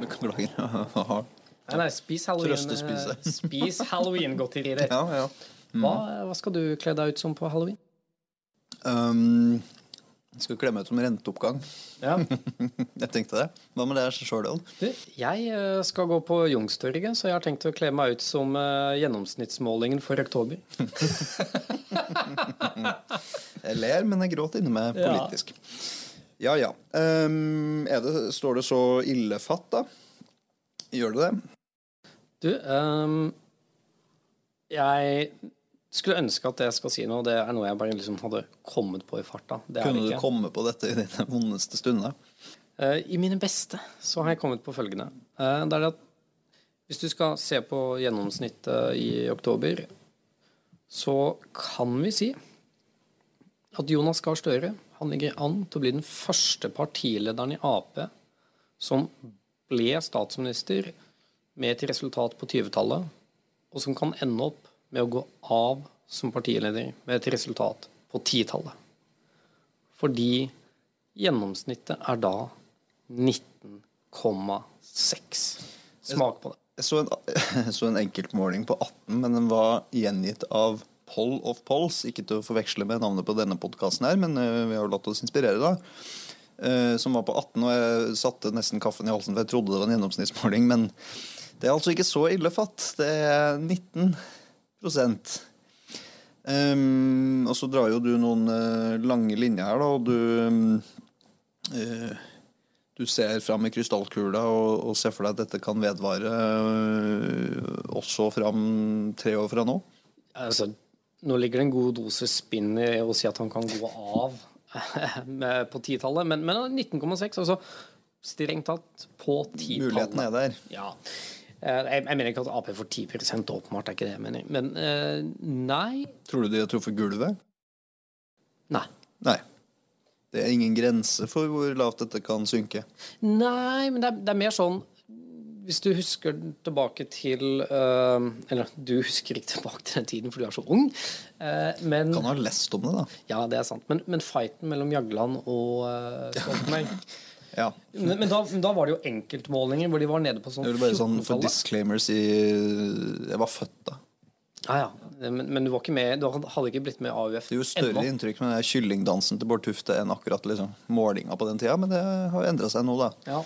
Beklager. Nei, nei, spis halloween. Eh, Spis halloween-godteri. ja, ja. Hva, hva skal du kle deg ut som på halloween? Um, jeg skal kle meg ut som renteoppgang. Ja. Jeg tenkte det. Hva med det sjøl, jeg eh, skal gå på Youngstorget, så jeg har tenkt å kle meg ut som eh, gjennomsnittsmålingen for oktober. Jeg ler, men jeg gråter inni meg politisk. Ja ja. Um, er det, står det så ille fatt, da? Gjør det det? Du, um, jeg skulle ønske at det jeg skal si nå, det er noe jeg bare liksom hadde kommet på i farta. Det Kunne du komme på dette i dine vondeste stunder? Uh, I mine beste så har jeg kommet på følgende. Uh, det er det at hvis du skal se på gjennomsnittet i oktober, så kan vi si at Jonas Gahr Støre han ligger an til å bli den første partilederen i Ap som ble statsminister med et resultat på 20-tallet, og som kan ende opp med å gå av som partileder med et resultat på 10-tallet. Fordi gjennomsnittet er da 19,6. Smak på det. Jeg så en, jeg så en enkeltmåling på 18, men den var gjengitt av Poll of Polls. Ikke til å forveksle med navnet på denne podkasten her, men eh, vi har jo latt oss inspirere, da. Eh, Som var på 18, og jeg satte nesten kaffen i halsen, for jeg trodde det var en gjennomsnittsmåling. Men det er altså ikke så ille fatt. Det er 19 um, Og så drar jo du noen uh, lange linjer her, da, og du um, uh, du ser fram i krystallkula og, og ser for deg at dette kan vedvare øh, også fram tre år fra nå? Altså, nå ligger det en god dose spinn i å si at han kan gå av på 10-tallet, men, men 19,6, altså strengt tatt på 10-tallet. Muligheten er der. Ja. Eh, Jeg, jeg mener ikke at Ap får 10 åpenbart, er ikke det jeg mener. Men eh, nei. Tror du de har truffet gulvet? Nei. Nei. Det er ingen grense for hvor lavt dette kan synke. Nei, men det er, det er mer sånn Hvis du husker tilbake til eh, Eller du husker ikke tilbake til den tiden, for du er så ung. eh, men Kan ha lest om det, da. Ja, det er sant. Men, men fighten mellom Jagland og uh, Stoltenberg Ja. men, men, da, men da var det jo enkeltmålinger hvor de var nede på sånn 14-tallet. bare sånn for disclaimers i Jeg var født da. Ah, ja. Men, men du var ikke med Du hadde ikke blitt med AUF Det gjorde større ennå. inntrykk med kyllingdansen til Bård Tufte enn akkurat liksom, målinga på den tida, men det har endra seg nå, da. Ja.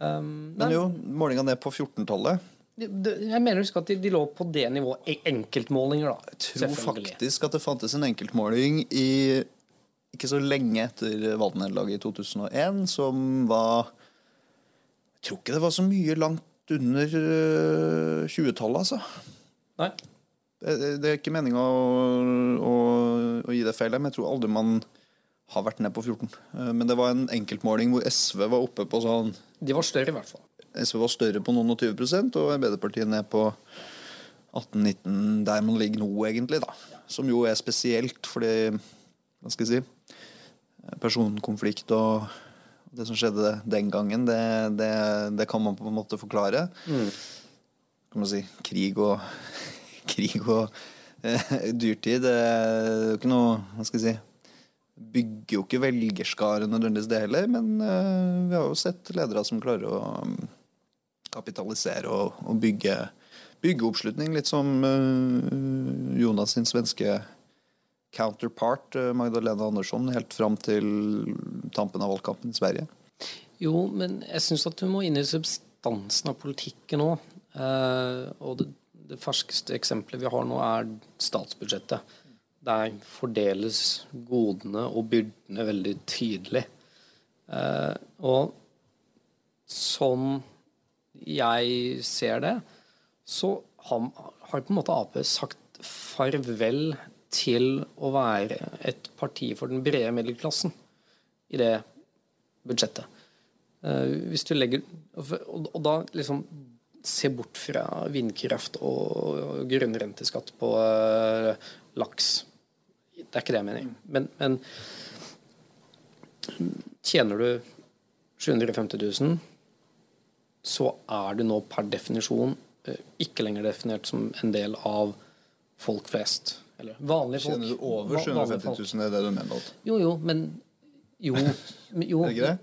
Um, Men jo, målinga ned på 14-tallet. det- det- jeg mener husk at de, de lå på det nivået. E- Enkeltmålinger, da. Jeg tror faktisk at det fantes en enkeltmåling i ikke så lenge etter valgnederlaget i 2001 som var Jeg tror ikke det var så mye langt under øh, 20-tallet, altså. Nei. Det, det- det er ikke meninga å, å, å gi det feil, men jeg tror aldri man har vært ned på 14. Eh, Men det var en enkeltmåling hvor SV var oppe på sånn De var større, i hvert fall. SV var større på noen og 20 og Arbeiderpartiet ned på 18-19, der man ligger nå, egentlig. da. Som jo er spesielt, fordi Hva skal jeg si? Personkonflikt og det som skjedde den gangen, det, det, det kan man på en måte forklare. Kan man si krig og Krig og eh, dyrtid. Det er jo ikke noe Hva skal jeg si? Bygger jo ikke velgerskare nødvendigvis det heller, men eh, vi har jo sett ledere som klarer å um, kapitalisere og, og bygge, bygge oppslutning, litt som eh, Jonas sin svenske counterpart, eh, Magdalena Andersson, helt fram til tampen av valgkampen i Sverige. Jo, men jeg syns at du må inn i substansen av politikken òg. Og det, det ferskeste eksempelet vi har nå, er statsbudsjettet. Der fordeles godene og byrdene veldig tydelig. Eh, og sånn jeg ser det, så har, har på en måte Ap sagt farvel til å være et parti for den brede middelklassen i det budsjettet. Eh, hvis du legger og, og da liksom se bort fra vindkraft og grunnrenteskatt på eh, laks. Det er ikke det jeg mener. Men, men tjener du 750 000, så er du nå per definisjon eh, ikke lenger definert som en del av folk flest. Eller vanlige folk. Tjener du over Va- 750 000, det er det du mener? Jo, jo, men Jo. jo Er det ikke det?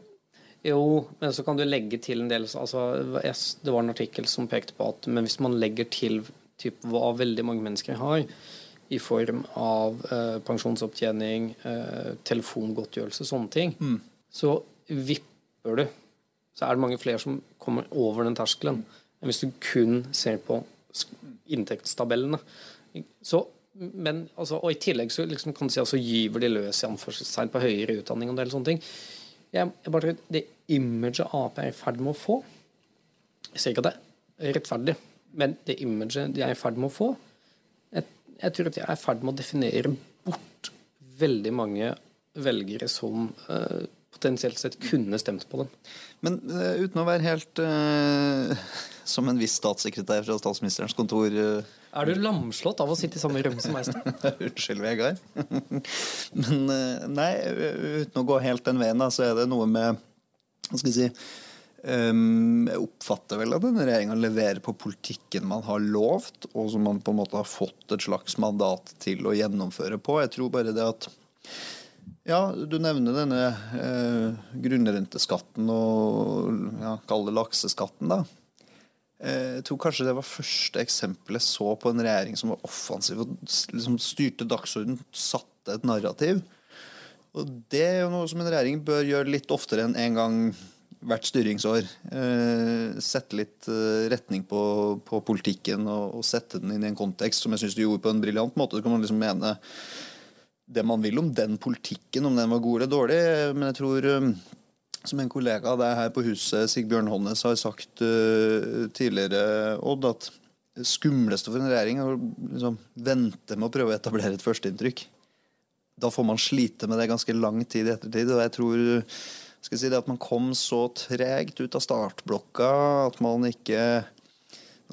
Jo, men så kan du legge til en del altså, Det var en artikkel som pekte på at men hvis man legger til typ, hva veldig mange mennesker har, i form av eh, pensjonsopptjening, eh, telefongodtgjørelse, sånne ting, mm. så vipper du. Så er det mange flere som kommer over den terskelen enn hvis du kun ser på inntektstabellene. Så, men, altså, og I tillegg så liksom, kan du si altså, gyver de løs i anførselstegn på høyere utdanning og en del sånne ting. Jeg, jeg bare, det imaget Ap er i ferd med å få Jeg sier ikke at det er rettferdig, men det imaget de er i ferd med å få jeg, tror at jeg er i ferd med å definere bort veldig mange velgere som uh, potensielt sett kunne stemt på dem. Men uh, uten å være helt uh, som en viss statssekretær fra statsministerens kontor Er du lamslått av å sitte i samme rom som meg? Unnskyld, Vegard. Men nei, uten å gå helt den veien, da, så er det noe med Hva skal jeg si Um, jeg oppfatter vel at denne regjeringa leverer på politikken man har lovt, og som man på en måte har fått et slags mandat til å gjennomføre på. Jeg tror bare det at Ja, du nevner denne eh, grunnrenteskatten og ja, kall det lakseskatten, da. Eh, jeg tror kanskje det var første eksempelet jeg så på en regjering som var offensiv og liksom styrte dagsorden, satte et narrativ. Og det er jo noe som en regjering bør gjøre litt oftere enn en gang hvert styringsår. Eh, sette litt eh, retning på, på politikken og, og, sette den inn i en kontekst som jeg syns du gjorde på en briljant måte. Så kan man liksom mene det man vil om den politikken, om den var god eller dårlig. Men jeg tror, eh, som en kollega av deg her på huset, Sigbjørn Honnes, har sagt tidligere, Odd, at det skumleste for en regjering er å liksom, vente med å prøve å etablere et førsteinntrykk. Da får man slite med det ganske lang tid i ettertid. og jeg tror skal si det at man kom så tregt ut av startblokka at man ikke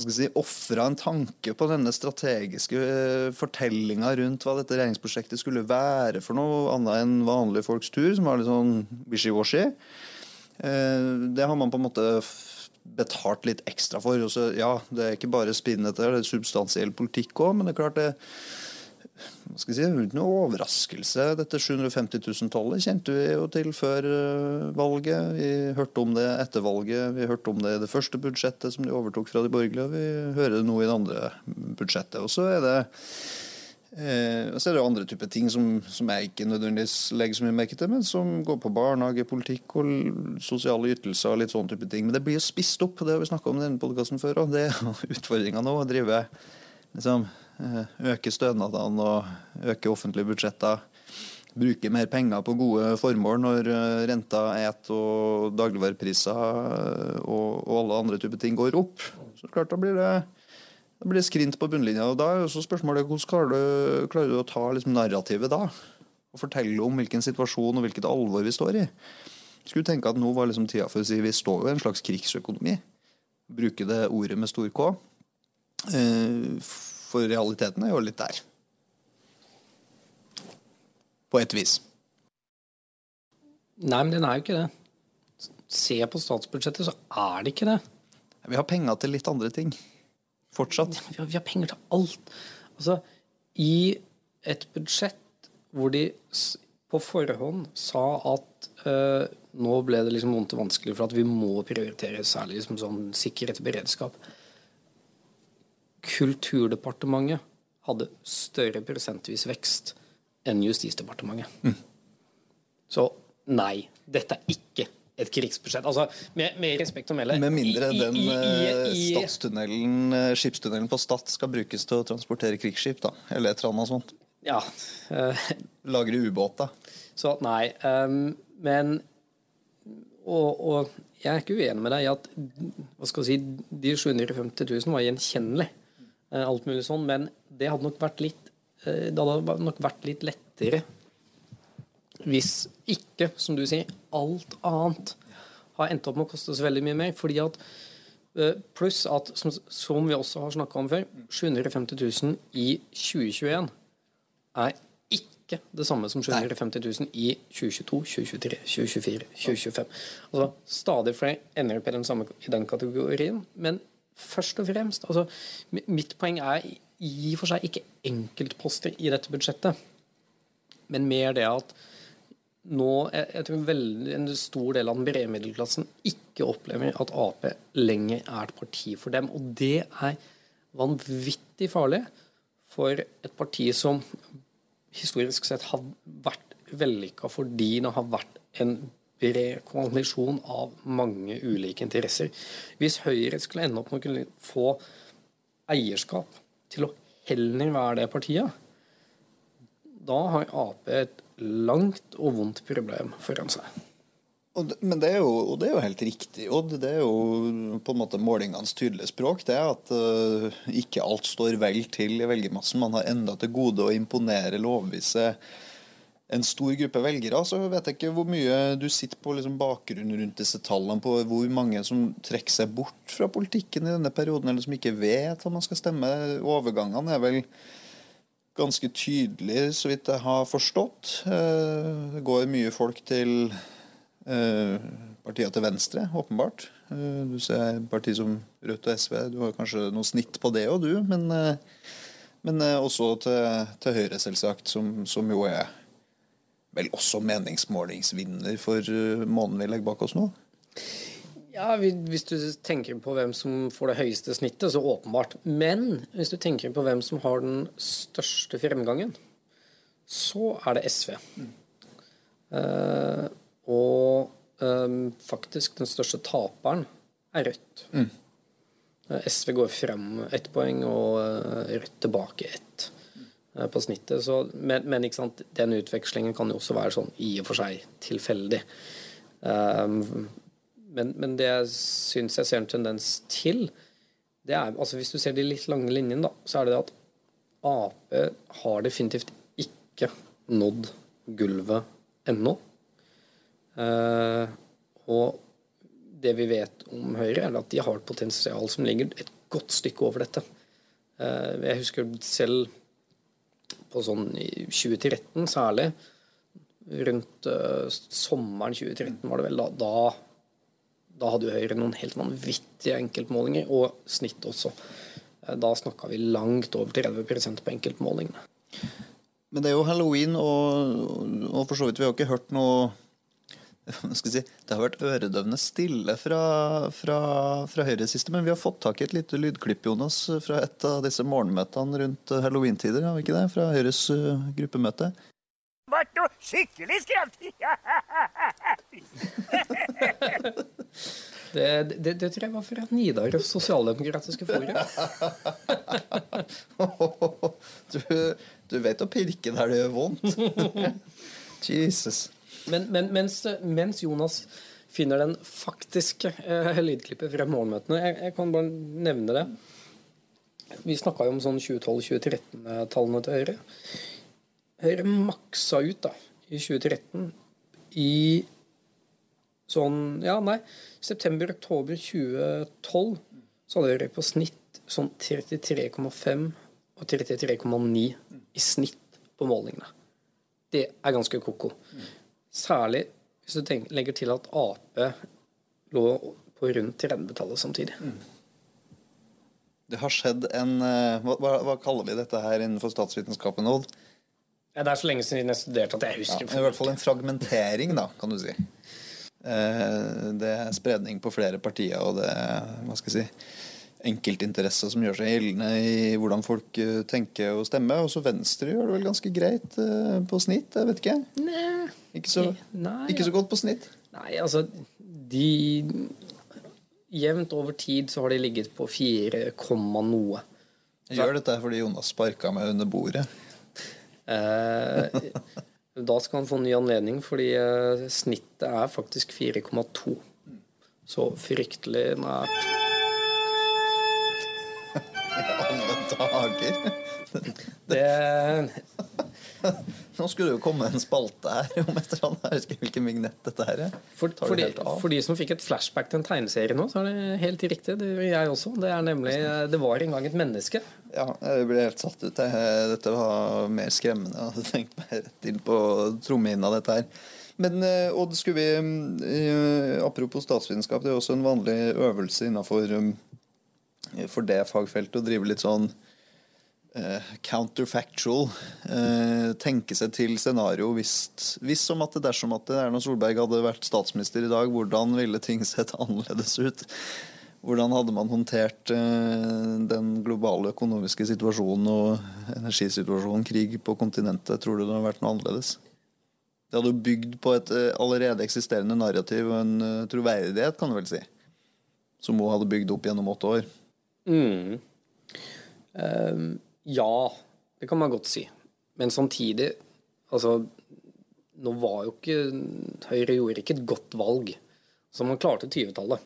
skal si, ofra en tanke på denne strategiske eh, fortellinga rundt hva dette regjeringsprosjektet skulle være for noe annet enn vanlige folks tur, som var litt sånn wishy-washy. Eh, det har man på en måte betalt litt ekstra for. Så, ja, det er ikke bare spinnete, det er substansiell politikk òg, men det er klart det skal si, noe overraskelse. Dette 750 000-tallet kjente vi jo til før eh, valget. Vi hørte om det etter valget. Vi hørte om det i det første budsjettet som de overtok fra de borgerlige. og Vi hører nå i det andre budsjettet. Og så er det Eh, så er det andre typer ting som, som, jeg ikke nødvendigvis legger så mye merke til, men som går på barnehagepolitikk og sosiale ytelser og litt sånne type ting. Men det blir jo spist opp, det har vi snakka om i denne podkasten før, og det er utfordringa nå. å drive liksom, øke stønadene og øke offentlige budsjetter. Bruke mer penger på gode formål når eh, renta et og dagligvarepriser eh, og, og, alle andre typer ting går opp. Så klart da blir det da blir skrint på bunnlinja. og Da er også spørsmålet hvordan klarer du, klarer du å ta liksom narrativet da? Og fortelle om hvilken situasjon og hvilket alvor vi står i. Skulle tenke at nå var liksom tida for å si vi står jo i en slags krigsøkonomi. Bruke det ordet med stor K. Eh, for realiteten er jo litt der. På et vis. Nei, men den er jo ikke det. Se på statsbudsjettet, så er det ikke det. Vi har penger til litt andre ting. Fortsatt. Vi har, vi har penger til alt. Altså, i et budsjett hvor de på forhånd sa at uh, nå ble det liksom vondt og vanskelig for at vi må prioritere særlig liksom sånn sikkerhet og beredskap. Kulturdepartementet hadde større prosentvis vekst enn Justisdepartementet. Mm. Så nei, dette er ikke et krigsbudsjett. Altså, med, med respekt å melde Med mindre den i, i, i, eh, skipstunnelen på Stad skal brukes til å transportere krigsskip, da. Eller et eller annet sånt. Ja. Uh, Lagre da. Så nei. Um, men og, og, jeg er ikke uenig med deg i at hva skal jeg si, de 750 000 var gjenkjennelig. Eh, alt mulig sånn, men det hadde nok vært litt eh, det hadde nok vært litt lettere hvis ikke, som du sier, alt annet har endt opp med å koste så veldig mye mer. fordi at eh, Pluss at, som, som vi også har snakka om før, 750 000 i 2021 er ikke det samme som 750 000 i 2022, 2023, 2024, 2025. Altså, Stadig flere ender opp i den, samme, i den kategorien. Men først og fremst. Altså, mitt poeng er i og for seg ikke enkeltposter i dette budsjettet, men mer det at nå jeg, jeg tror veldig, en stor del av den brede middelklassen ikke opplever at Ap lenger er et parti for dem. Og det er vanvittig farlig for et parti som historisk sett har vært vellykka fordi det har vært en bred koalisjon av mange ulike interesser. Hvis Høyre skulle ende opp med å kunne få eierskap til å heller være det partiet, da har Ap et langt og vondt problem foran seg. Det, men det er, jo, og det er jo helt riktig. Odd. det er jo på en måte målingenes tydelige språk. Det er at uh, ikke alt står vel til i velgermassen. Man har enda til gode å imponere lovvise en stor gruppe velgere. Så vet jeg ikke hvor mye du sitter på liksom bakgrunnen rundt disse tallene på hvor mange som trekker seg bort fra politikken i denne perioden, eller som ikke vet hva man skal stemme. Overgangene er vel ganske tydelig, så vidt jeg har forstått. Eh, det går mye folk til partiene til venstre, åpenbart. Eh, du ser partier som Rødt og SV. Du har kanskje noe snitt på det òg, du. Men, men også til, til, Høyre, selvsagt, som, som, jo er vel også meningsmålingsvinner for måneden vi legger bak oss nå. Ja, Hvis du tenker på hvem som får det høyeste snittet, så åpenbart. Men hvis du tenker på hvem som har den største fremgangen, så er det SV. Mm. Uh, og um, faktisk den største taperen er Rødt. Mm. Uh, SV går frem ett poeng, og uh, Rødt tilbake ett på snittet. Så, men, men den utvekslingen kan jo også være sånn i og for seg tilfeldig. Um, men, men, det jeg syns jeg ser en tendens til, det er altså Hvis du ser de litt lange linjene, da, så er det det at Ap har definitivt ikke nådd gulvet ennå. Uh, og det vi vet om Høyre, er at de har et potensial som ligger et godt stykke over dette. Uh, jeg husker selv på sånn i 2013 særlig, rundt uh, sommeren 2013 var det vel, da, da da hadde jo Høyre noen helt vanvittige enkeltmålinger, og snitt også. Eh, da snakka vi langt over 30% på enkeltmålingene. Men det er jo halloween, og, og for så vidt vi har ikke hørt noe Si, det har vært øredøvende stille fra, fra, fra Høyre siste, men vi har fått tak i et lite lydklipp Jonas, fra et av disse morgenmøtene rundt halloween-tider. Har vi ikke det? Fra Høyres uh, gruppemøte. Ble skikkelig skremt! Det, det, det, tror jeg var fra Nidaros sosialdemokratiske forum. du, du, vet å pirke der det gjør vondt. Jesus. Men, men mens, mens, Jonas finner den faktiske eh, lydklippet fra morgenmøtene jeg, jeg, kan bare nevne det. Vi snakka jo om sånn 2012-2013-tallene til Høyre. Høyre maksa ut da, i 2013 i sånn Ja, nei. September-oktober 2012 så hadde Høyre på snitt sånn 33,5 og 33,9 i snitt på målingene. Det er ganske ko-ko. Særlig hvis du tenker, legger til at Ap lå på rundt 30-tallet samtidig. Det har skjedd en eh, hva, hva, kaller vi dette her innenfor statsvitenskapen, Odd? Ja, det er så lenge siden jeg studerte at jeg husker. Ja, I hvert fall en fragmentering, da, kan du si. Eh, det er spredning på flere partier, og det hva skal jeg si, enkeltinteresser som gjør seg gjeldende i hvordan folk eh, tenker og stemmer. Også Venstre gjør det vel ganske greit eh, på snitt, jeg vet ikke. Nei. Ikke så, Nei, ikke så godt på snitt? Nei, altså de Jevnt over tid så har de ligget på 4, noe. Gjør dette fordi Jonas sparka meg under bordet? Eh, Da skal han få ny anledning, fordi snittet er faktisk 4,2. Så fryktelig nært. Dager! det Nå skulle det jo komme en spalte her om et eller annet. Jeg husker hvilken vignett dette her er. For, for, de, for, de, som fikk et flashback til en tegneserie nå, så er det helt riktig. Det gjør jeg også. Det er nemlig Det var en gang et menneske. Ja, jeg ble helt satt ut. Dette var mer skremmende. Jeg hadde tenkt meg rett inn på trommehinna, dette her. Men eh, Odd, skulle vi eh, Apropos statsvitenskap, det er også en vanlig øvelse innafor um, for det fagfeltet å drive litt sånn eh, counterfactual. Eh, tenke seg til scenario hvis, hvis som at det dersom at Erna Solberg hadde vært statsminister i dag, hvordan ville ting sett annerledes ut? Hvordan hadde man håndtert eh, den globale økonomiske situasjonen og energisituasjonen, krig på kontinentet? Tror du det hadde vært noe annerledes? Det hadde jo bygd på et eh, allerede eksisterende narrativ og en eh, troverdighet, kan du vel si. Som hun hadde bygd opp gjennom åtte år. Mm. Ehm, ja, det kan man godt si. Men samtidig Altså, nå var jo ikke Høyre gjorde ikke et godt valg. Så man klarte 20-tallet.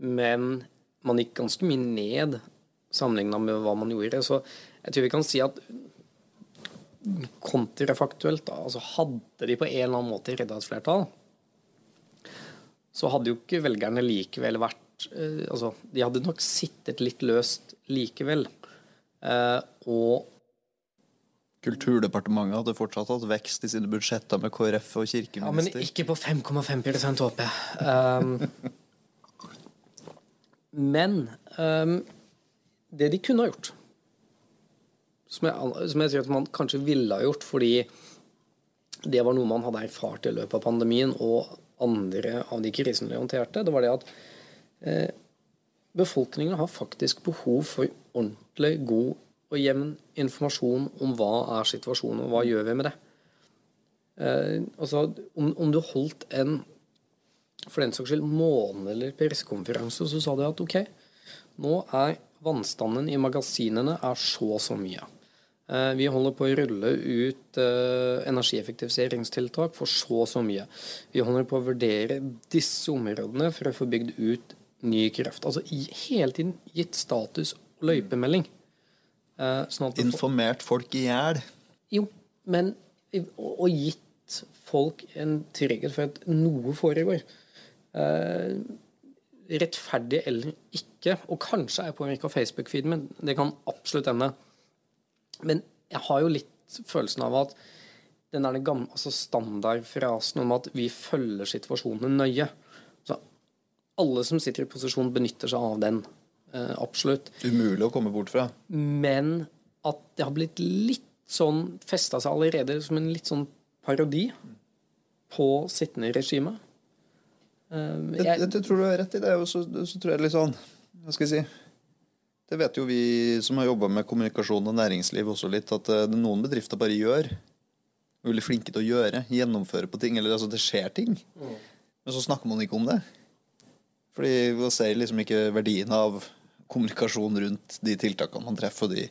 Men man gikk ganske mye ned sammenligna med hva man gjorde. Så jeg tror vi kan si at kontrafaktuelt, da, altså hadde de på en eller annen måte redda et flertall, så hadde jo ikke velgerne likevel vært eh, Altså, de hadde nok sittet litt løst likevel. Eh, og Kulturdepartementet hadde fortsatt hatt vekst i sine budsjetter med KrF og kirkeminister. ja, men ikke på 5,5 håper jeg. Um, men um, det de kunne ha gjort, som jeg, som jeg tror at man kanskje ville ha gjort fordi det var noe man hadde erfart i løpet av pandemien og andre av de krisene de håndterte, det var det at eh, befolkningen har faktisk behov for ordentlig god og jevn informasjon om hva er situasjonen, og hva gjør vi med det. Eh, altså, om, om du holdt en for den saks skyld månedlig pressekonferanse, så sa de at ok, nå er vannstanden i magasinene er så og så mye. Eh, Vi holder på å rulle ut eh, energieffektiviseringstiltak for så og så mye. Vi holder på å vurdere disse områdene for å få bygd ut ny kraft. Altså i- hele tiden gitt status og løypemelding. Eh, Sånn Informert folk i hjel. jo, men og, og gitt folk en trygghet for at noe foregår. Eh, rettferdig eller ikke, og kanskje er jeg påvirka av Facebook-feeden min, det kan absolutt hende. Men jeg har jo litt følelsen av at den der gamle, altså standardfrasen om at vi følger situasjonen nøye Alle som sitter i posisjon, benytter seg av den. Eh, absolutt. Umulig å komme bort fra. Men at det har blitt litt sånn Festa seg allerede som en litt sånn parodi på sittende regime. Eh, Jeg, jeg, jeg, tror du har rett i det. Og så, så tror jeg litt sånn Hva skal jeg si? Det vet jo vi som har jobba med kommunikasjon og næringsliv også litt, at eh, noen bedrifter bare gjør. Veldig flinke til å gjøre. Gjennomføre på ting. Eller altså, det skjer ting. Men så snakker man ikke om det. Fordi man ser liksom ikke verdien av kommunikasjon rundt de tiltakene man treffer, og de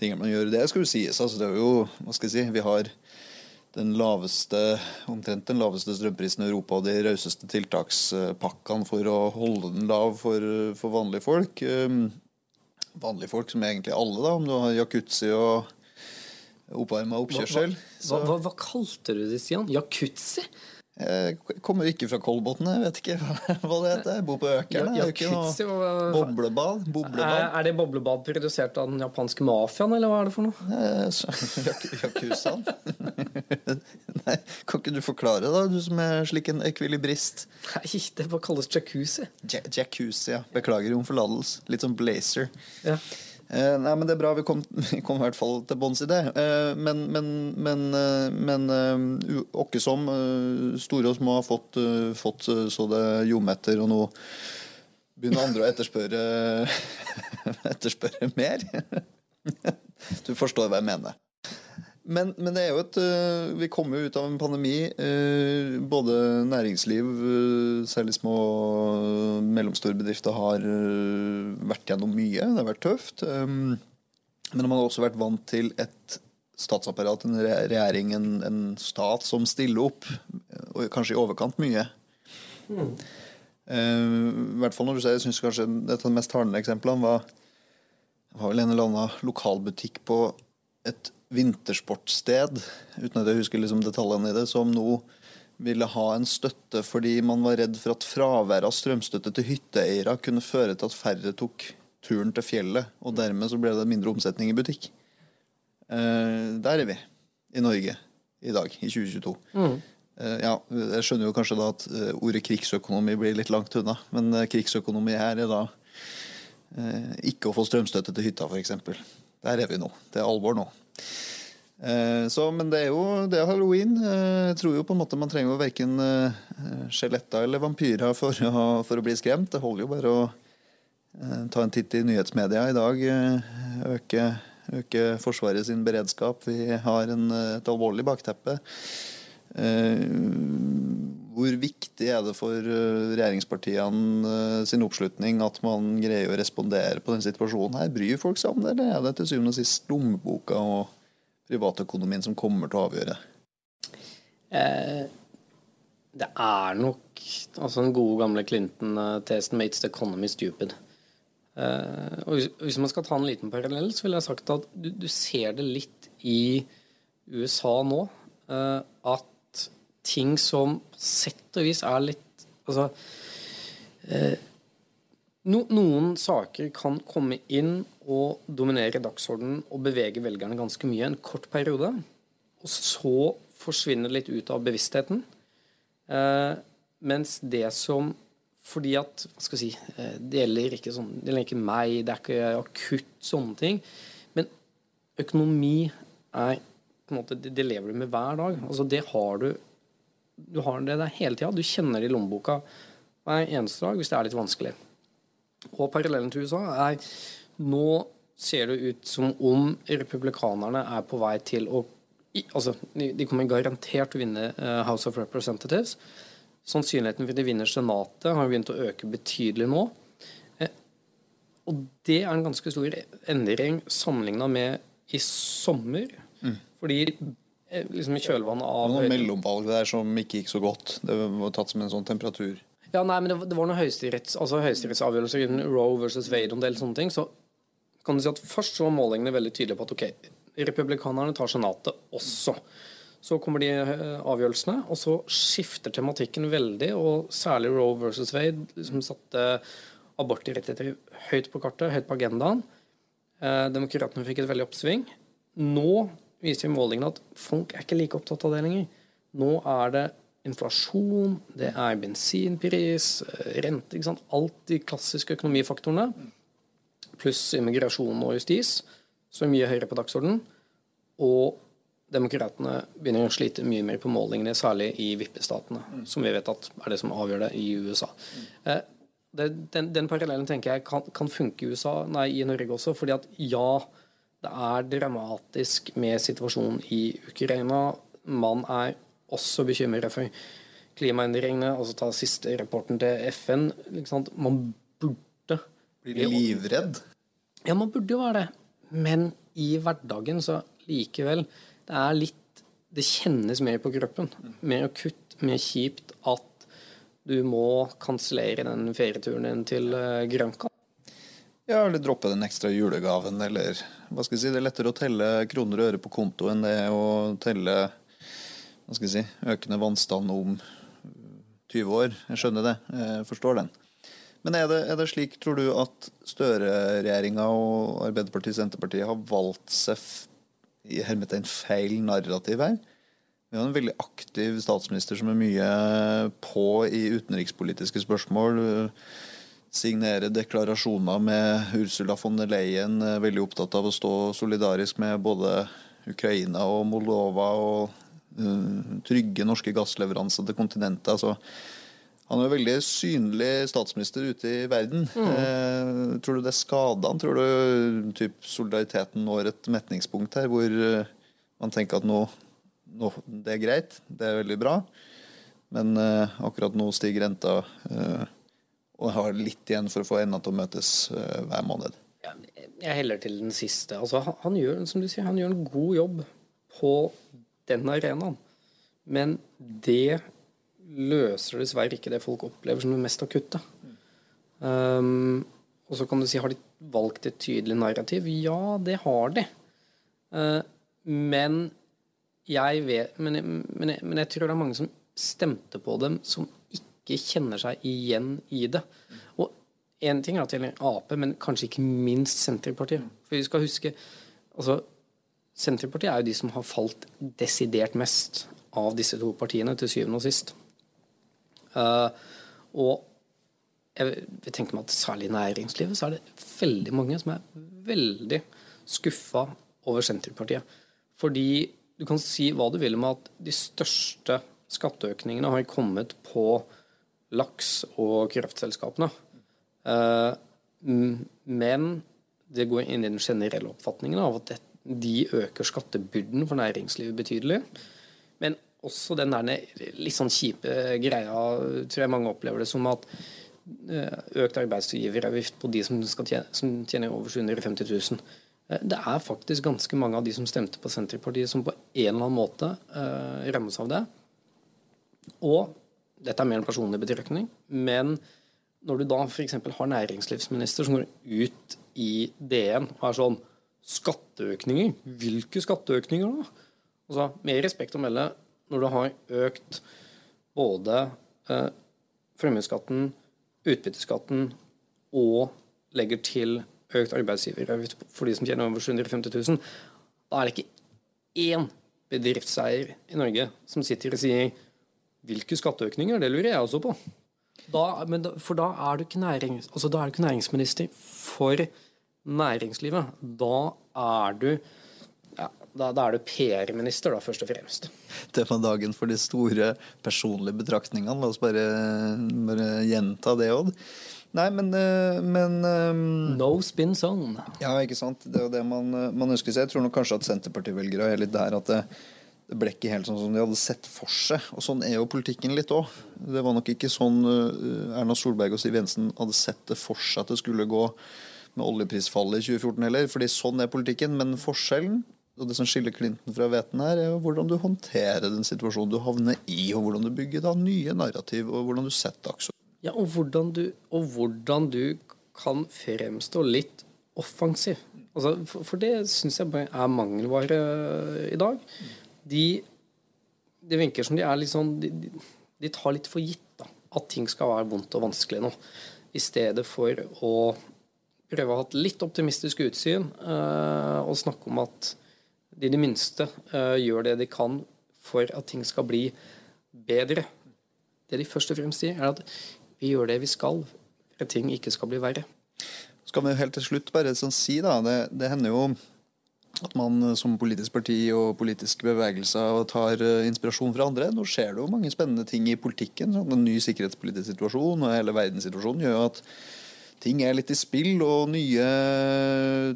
tingene man gjør. Det skal jo sies. Altså, det er jo, hva skal jeg si, vi har den laveste, omtrent den laveste strømprisen i Europa og de rauseste tiltakspakkene for å holde den lav for, for vanlige folk. Um, vanlige folk som er egentlig alle, da, om du har jacuzzi og oppvarma oppkjørsel. hva, hva, hva kalte du det, Stian? Jacuzzi? Jeg kommer jo ikke fra Kolbotn, jeg vet ikke hva, det heter. Jeg bor på Økeren. Ja, noe boblebad. boblebad. er det boblebad produsert av den japanske mafiaen, eller hva er det for noe? Eh, Jacuzzaen? Nei, kan ikke du forklare, da, du som er slik en ekvilibrist? Nei, det bare kalles jacuzzi. Ja- Jacuzzi, ja. Beklager om forlatelse. Litt som blazer. Ja. Eh, nei, men det er bra. Vi kom, vi kom i hvert fall til bunns i det. Uh, men men, men, uh, men eh, åkke som store og små har fått, fått så det ljometter, og nå begynner andre å etterspørre, etterspørre mer. du forstår hva jeg mener. Men, men det er jo et øh, Vi kommer ut av en pandemi. øh, både næringsliv, øh, særlig små og mellomstore bedrifter, har vært gjennom mye. Det har vært tøft. Men man har også vært vant til et statsapparat, en regjering, en, en stat som stiller opp. Og kanskje i overkant mye. Mm. I hvert fall når du ser, jeg synes kanskje Et av de mest talende eksemplene var var vel en eller annen lokalbutikk på et vintersportssted, uten at jeg husker liksom detaljene i det, som nå ville ha en støtte fordi man var redd for at fraværet av strømstøtte til hytteeiere kunne føre til at færre tok turen til fjellet, og dermed så ble det mindre omsetning i butikk. Eh, der er vi i Norge i dag, i 2022. Eh, ja, jeg skjønner jo kanskje da at eh, ordet krigsøkonomi blir litt langt unna, men eh, krigsøkonomi her er da eh, ikke å få strømstøtte til hytta, f.eks. Der er vi nå. Det er alvor nå. Eh, så, men det er jo det er halloween. Eh, jeg tror jo på en måte man trenger jo verken eh, skjeletter eller vampyrer for å, for å bli skremt. Det holder jo bare å ta en titt i nyhetsmedia i dag. Øke, øke Forsvaret sin beredskap. Vi har en, et alvorlig bakteppe. Hvor viktig er det for eh, regjeringspartiene eh, sin oppslutning at man greier å respondere på den situasjonen her? Bryr folk seg om det, eller er det til syvende og sist lommeboka og privatøkonomien som kommer til å avgjøre? Eh, det er nok altså den gode gamle Clinton-tesen «It's the economy stupid'. Eh, og hvis, hvis man skal ta en liten parallell, så ville jeg sagt at du, du ser det litt i USA nå. eh, at ting som på sett og vis er litt Altså eh, no, Noen saker kan komme inn og dominere dagsordenen og bevege velgerne ganske mye en kort periode. Og så forsvinner det litt ut av bevisstheten. Eh, mens det som Fordi at hva skal jeg si, eh, det gjelder ikke sånn, det gjelder ikke meg, det er ikke akutt, sånne ting. Men økonomi er på en måte, det lever du med hver dag. Altså det har du Du har det der hele tida. Du kjenner det i lommeboka hver eneste dag hvis det er litt vanskelig. Og parallellen til USA er Nå ser det ut som om republikanerne er på vei til å Altså, de kommer garantert til å vinne eh, House of Representatives. Sannsynligheten for at de vinner Senatet har begynt å øke betydelig nå. Eh, Og det er en ganske stor endring sammenligna med i sommer. Fordi eh, liksom i kjølvannet av noen mellomvalg der som ikke gikk så godt. Det var tatt som en sånn temperatur. Ja, nei, men det, var- det var noen høyesteretts, altså høyesterettsavgjørelser innen Roe versus Wade og en del sånne ting. Så kan du si at først så var målingene veldig tydelige på at ok, republikanerne tar senatet også. Så kommer de eh, avgjørelsene, og så skifter tematikken veldig, og særlig Roe versus Wade liksom satte abortrettigheter høyt på kartet, høyt på agendaen. Eh, Demokratene fikk et veldig oppsving. Nå viser målingene at folk er ikke like opptatt av det lenger. Nå er det inflasjon, det er bensinpris, eh, rente ikke sant? Alt de klassiske økonomifaktorene, pluss immigrasjon og justis, som er mye høyere på dagsordenen. Og demokratene begynner å slite mye mer på målingene, særlig i vippestatene, som vi vet at er det som avgjør det i USA. Eh, det, den, den parallellen tenker jeg kan, kan funke i USA, nei, i Norge også, fordi at ja, det er dramatisk med situasjonen i Ukraina. Man er også bekymret for klimaendringene. altså Ta siste rapporten til FN. Man burde Blir livredd. Ja, man burde jo være det. Men i hverdagen så likevel Det er litt Det kjennes mer på kroppen. Mer akutt, mer kjipt at du må kansellere den ferieturen din til eh, Granca. Ja, eller droppe den ekstra julegaven, eller hva skal jeg si. Det er lettere å telle kroner og øre på konto enn det å telle hva skal jeg si, økende vannstand om 20 år. Jeg skjønner det. Jeg forstår den. Men er det, er det slik, tror du, at Støre-regjeringa og Arbeiderpartiet Senterpartiet har valgt seg i hermetegn feil narrativ her? Vi har en veldig aktiv statsminister som er mye på i utenrikspolitiske spørsmål. Signere deklarasjoner med Ursula von der Leyen. eh, Veldig opptatt av å stå solidarisk med både Ukraina og Moldova og eh, trygge norske gassleveranser til kontinentet. altså han er jo veldig synlig statsminister ute i verden. Eh, tror du det skader han? Tror du typ, solidariteten når et metningspunkt her hvor man tenker at nå, nå det er greit, det er veldig bra, men akkurat nå stiger renta eh, og har litt igjen for å få endene til å møtes eh, hver måned. Jeg heller til den siste. Altså, han, gjør som du sier, han gjør en god jobb på den arenaen. Men det løser dessverre ikke det folk opplever som det mest akutte. Um, og så kan du si, har de valgt et tydelig narrativ? Ja, det har de. Uh, men jeg vet men, men, men jeg tror det er mange som stemte på dem, som ikke kjenner seg igjen i det. Og én ting er at det gjelder Ap, men kanskje ikke minst Senterpartiet. For vi skal huske altså Senterpartiet er jo de som har falt desidert mest av disse to partiene, til syvende og sist. Uh, og jeg vil tenke meg at særlig i næringslivet så er det veldig mange som er veldig skuffa over Senterpartiet. Fordi du kan si hva du vil om at de største skatteøkningene har kommet på laks- og kraftselskapene. Eh, men det går inn i den generelle oppfatningen av at de øker skattebyrden for næringslivet betydelig. Men også den der litt sånn kjipe greia, tror jeg mange opplever det som at eh, økt arbeidsgiveravgift på de som, tjene, som tjener over 750 000. Eh, det er faktisk ganske mange av de som stemte på Senterpartiet, som på en eller annen måte rammes av det. Og dette er mer en personlig betraktning, men når du da f.eks. har næringslivsminister som går ut i DN og er sånn Skatteøkninger? Hvilke skatteøkninger da? Altså, med respekt å melde, når du har økt både eh, formuesskatten, utbytteskatten og legger til økt arbeidsgiveravgift for de som tjener over 750 000, da er det ikke én bedriftseier i Norge som sitter og sier hvilke skatteøkninger? Det lurer jeg også på. Da, da, for da er, du ikke nærings, altså da er du ikke næringsminister for næringslivet. Da er du ja, da, da, er du PR-minister, da, først og fremst. Det var dagen for de store personlige betraktningene. La oss bare, bare gjenta det, Odd. Nei, men, eh, men um, No spin zone. Ja, ikke sant. Det er jo det man, man ønsker seg. Jeg tror nok kanskje at Senterparti-velgere er litt der at det, det ble ikke helt sånn som de hadde sett for seg. Og sånn er jo politikken litt òg. Det var nok ikke sånn uh, Erna Solberg og Siv Jensen hadde sett det for seg at det skulle gå med oljeprisfallet i 2014 heller. fordi sånn er politikken. Men forskjellen, og det som skiller Clinton fra Veten her, er jo hvordan du håndterer den situasjonen du havner i, og hvordan du bygger da nye narrativ, og hvordan du setter dagsorden. Ja, og hvordan du, og hvordan du kan fremstå litt offensiv. Altså, for, for det syns jeg er mangelvare i dag de, Det virker som de er litt sånn de, de, tar litt for gitt da, at ting skal være vondt og vanskelig nå. I stedet for å prøve å ha et litt optimistisk utsyn uh, og snakke om at de i det minste uh, gjør det de kan for at ting skal bli bedre. Det de først og fremst sier, er at vi gjør det vi skal for at ting ikke skal bli verre. Skal vi helt til slutt bare sånn si da, det, det hender jo at man eh, som politisk parti og politiske bevegelser tar eh, inspirasjon fra andre. Nå skjer det jo mange spennende ting i politikken. Sånn. En ny sikkerhetspolitisk situasjon og hele verdenssituasjonen gjør at ting er litt i spill, og nye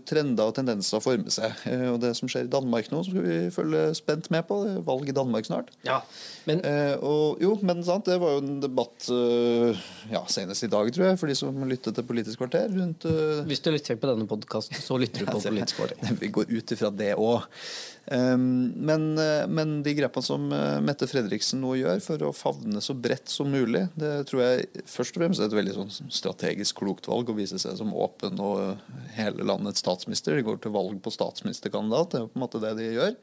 trender og tendenser former seg. Eh, og Det som skjer i Danmark nå, skal vi følge spent med på. Det er valg i Danmark snart. Ja, men... Eh, og, jo, men sant, det var jo en debatt uh, ja, senest i dag, tror jeg, for de som lytter til Politisk kvarter. Rundt, uh... Hvis du lytter på denne podkasten, så lytter du på Politisk kvarter. vi går ut ifra det òg. Ehm, men, eh, men, de grepene som eh, Mette Fredriksen nå gjør for å favne så bredt som mulig, det tror jeg først og fremst er et veldig sånn strategisk klokt valg å vise seg som åpen og eh, hele landets statsminister. De går til valg på statsministerkandidat, det er jo på en måte det de gjør.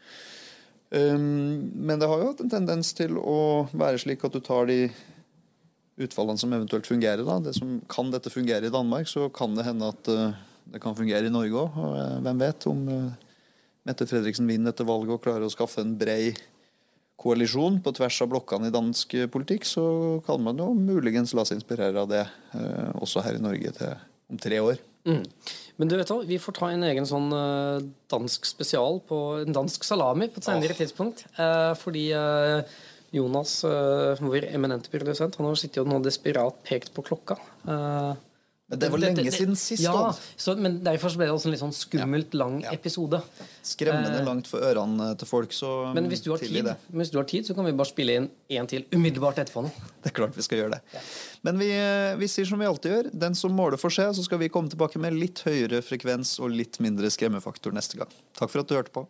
Ehm, men det har jo hatt en tendens til å være slik at du tar de utfallene som eventuelt fungerer. Da. Det som Kan dette fungere i Danmark, så kan det hende at det kan fungere i Norge òg. Hvem vet om Mette Fredriksen vinner dette valget og klarer å skaffe en brei koalisjon på tvers av blokkene i dansk politikk, så kan man jo muligens la seg inspirere av det eh, også her i Norge til om tre år. Mm. Men du vet hva, vi får ta en egen sånn uh, dansk spesial på en dansk salami på et senere oh. tidspunkt. Uh, fordi Jonas, vår eminente produsent, han har sittet og desperat pekt på klokka. Men det var lenge det, det, siden sist. Ja, så, men derfor ble det også en litt sånn skummelt lang ja, ja. episode. Skremmende eh, langt for ørene til folk. Så men hvis du, har tid, hvis du har tid, så kan vi bare spille inn en til umiddelbart etterpå. Nå. Det er klart vi skal gjøre det. Ja. Men vi, eh, vi, sier som vi alltid gjør. Den som måler får se. Så skal vi komme tilbake med litt høyere frekvens og litt mindre skremmefaktor neste gang. Takk for at du hørte på.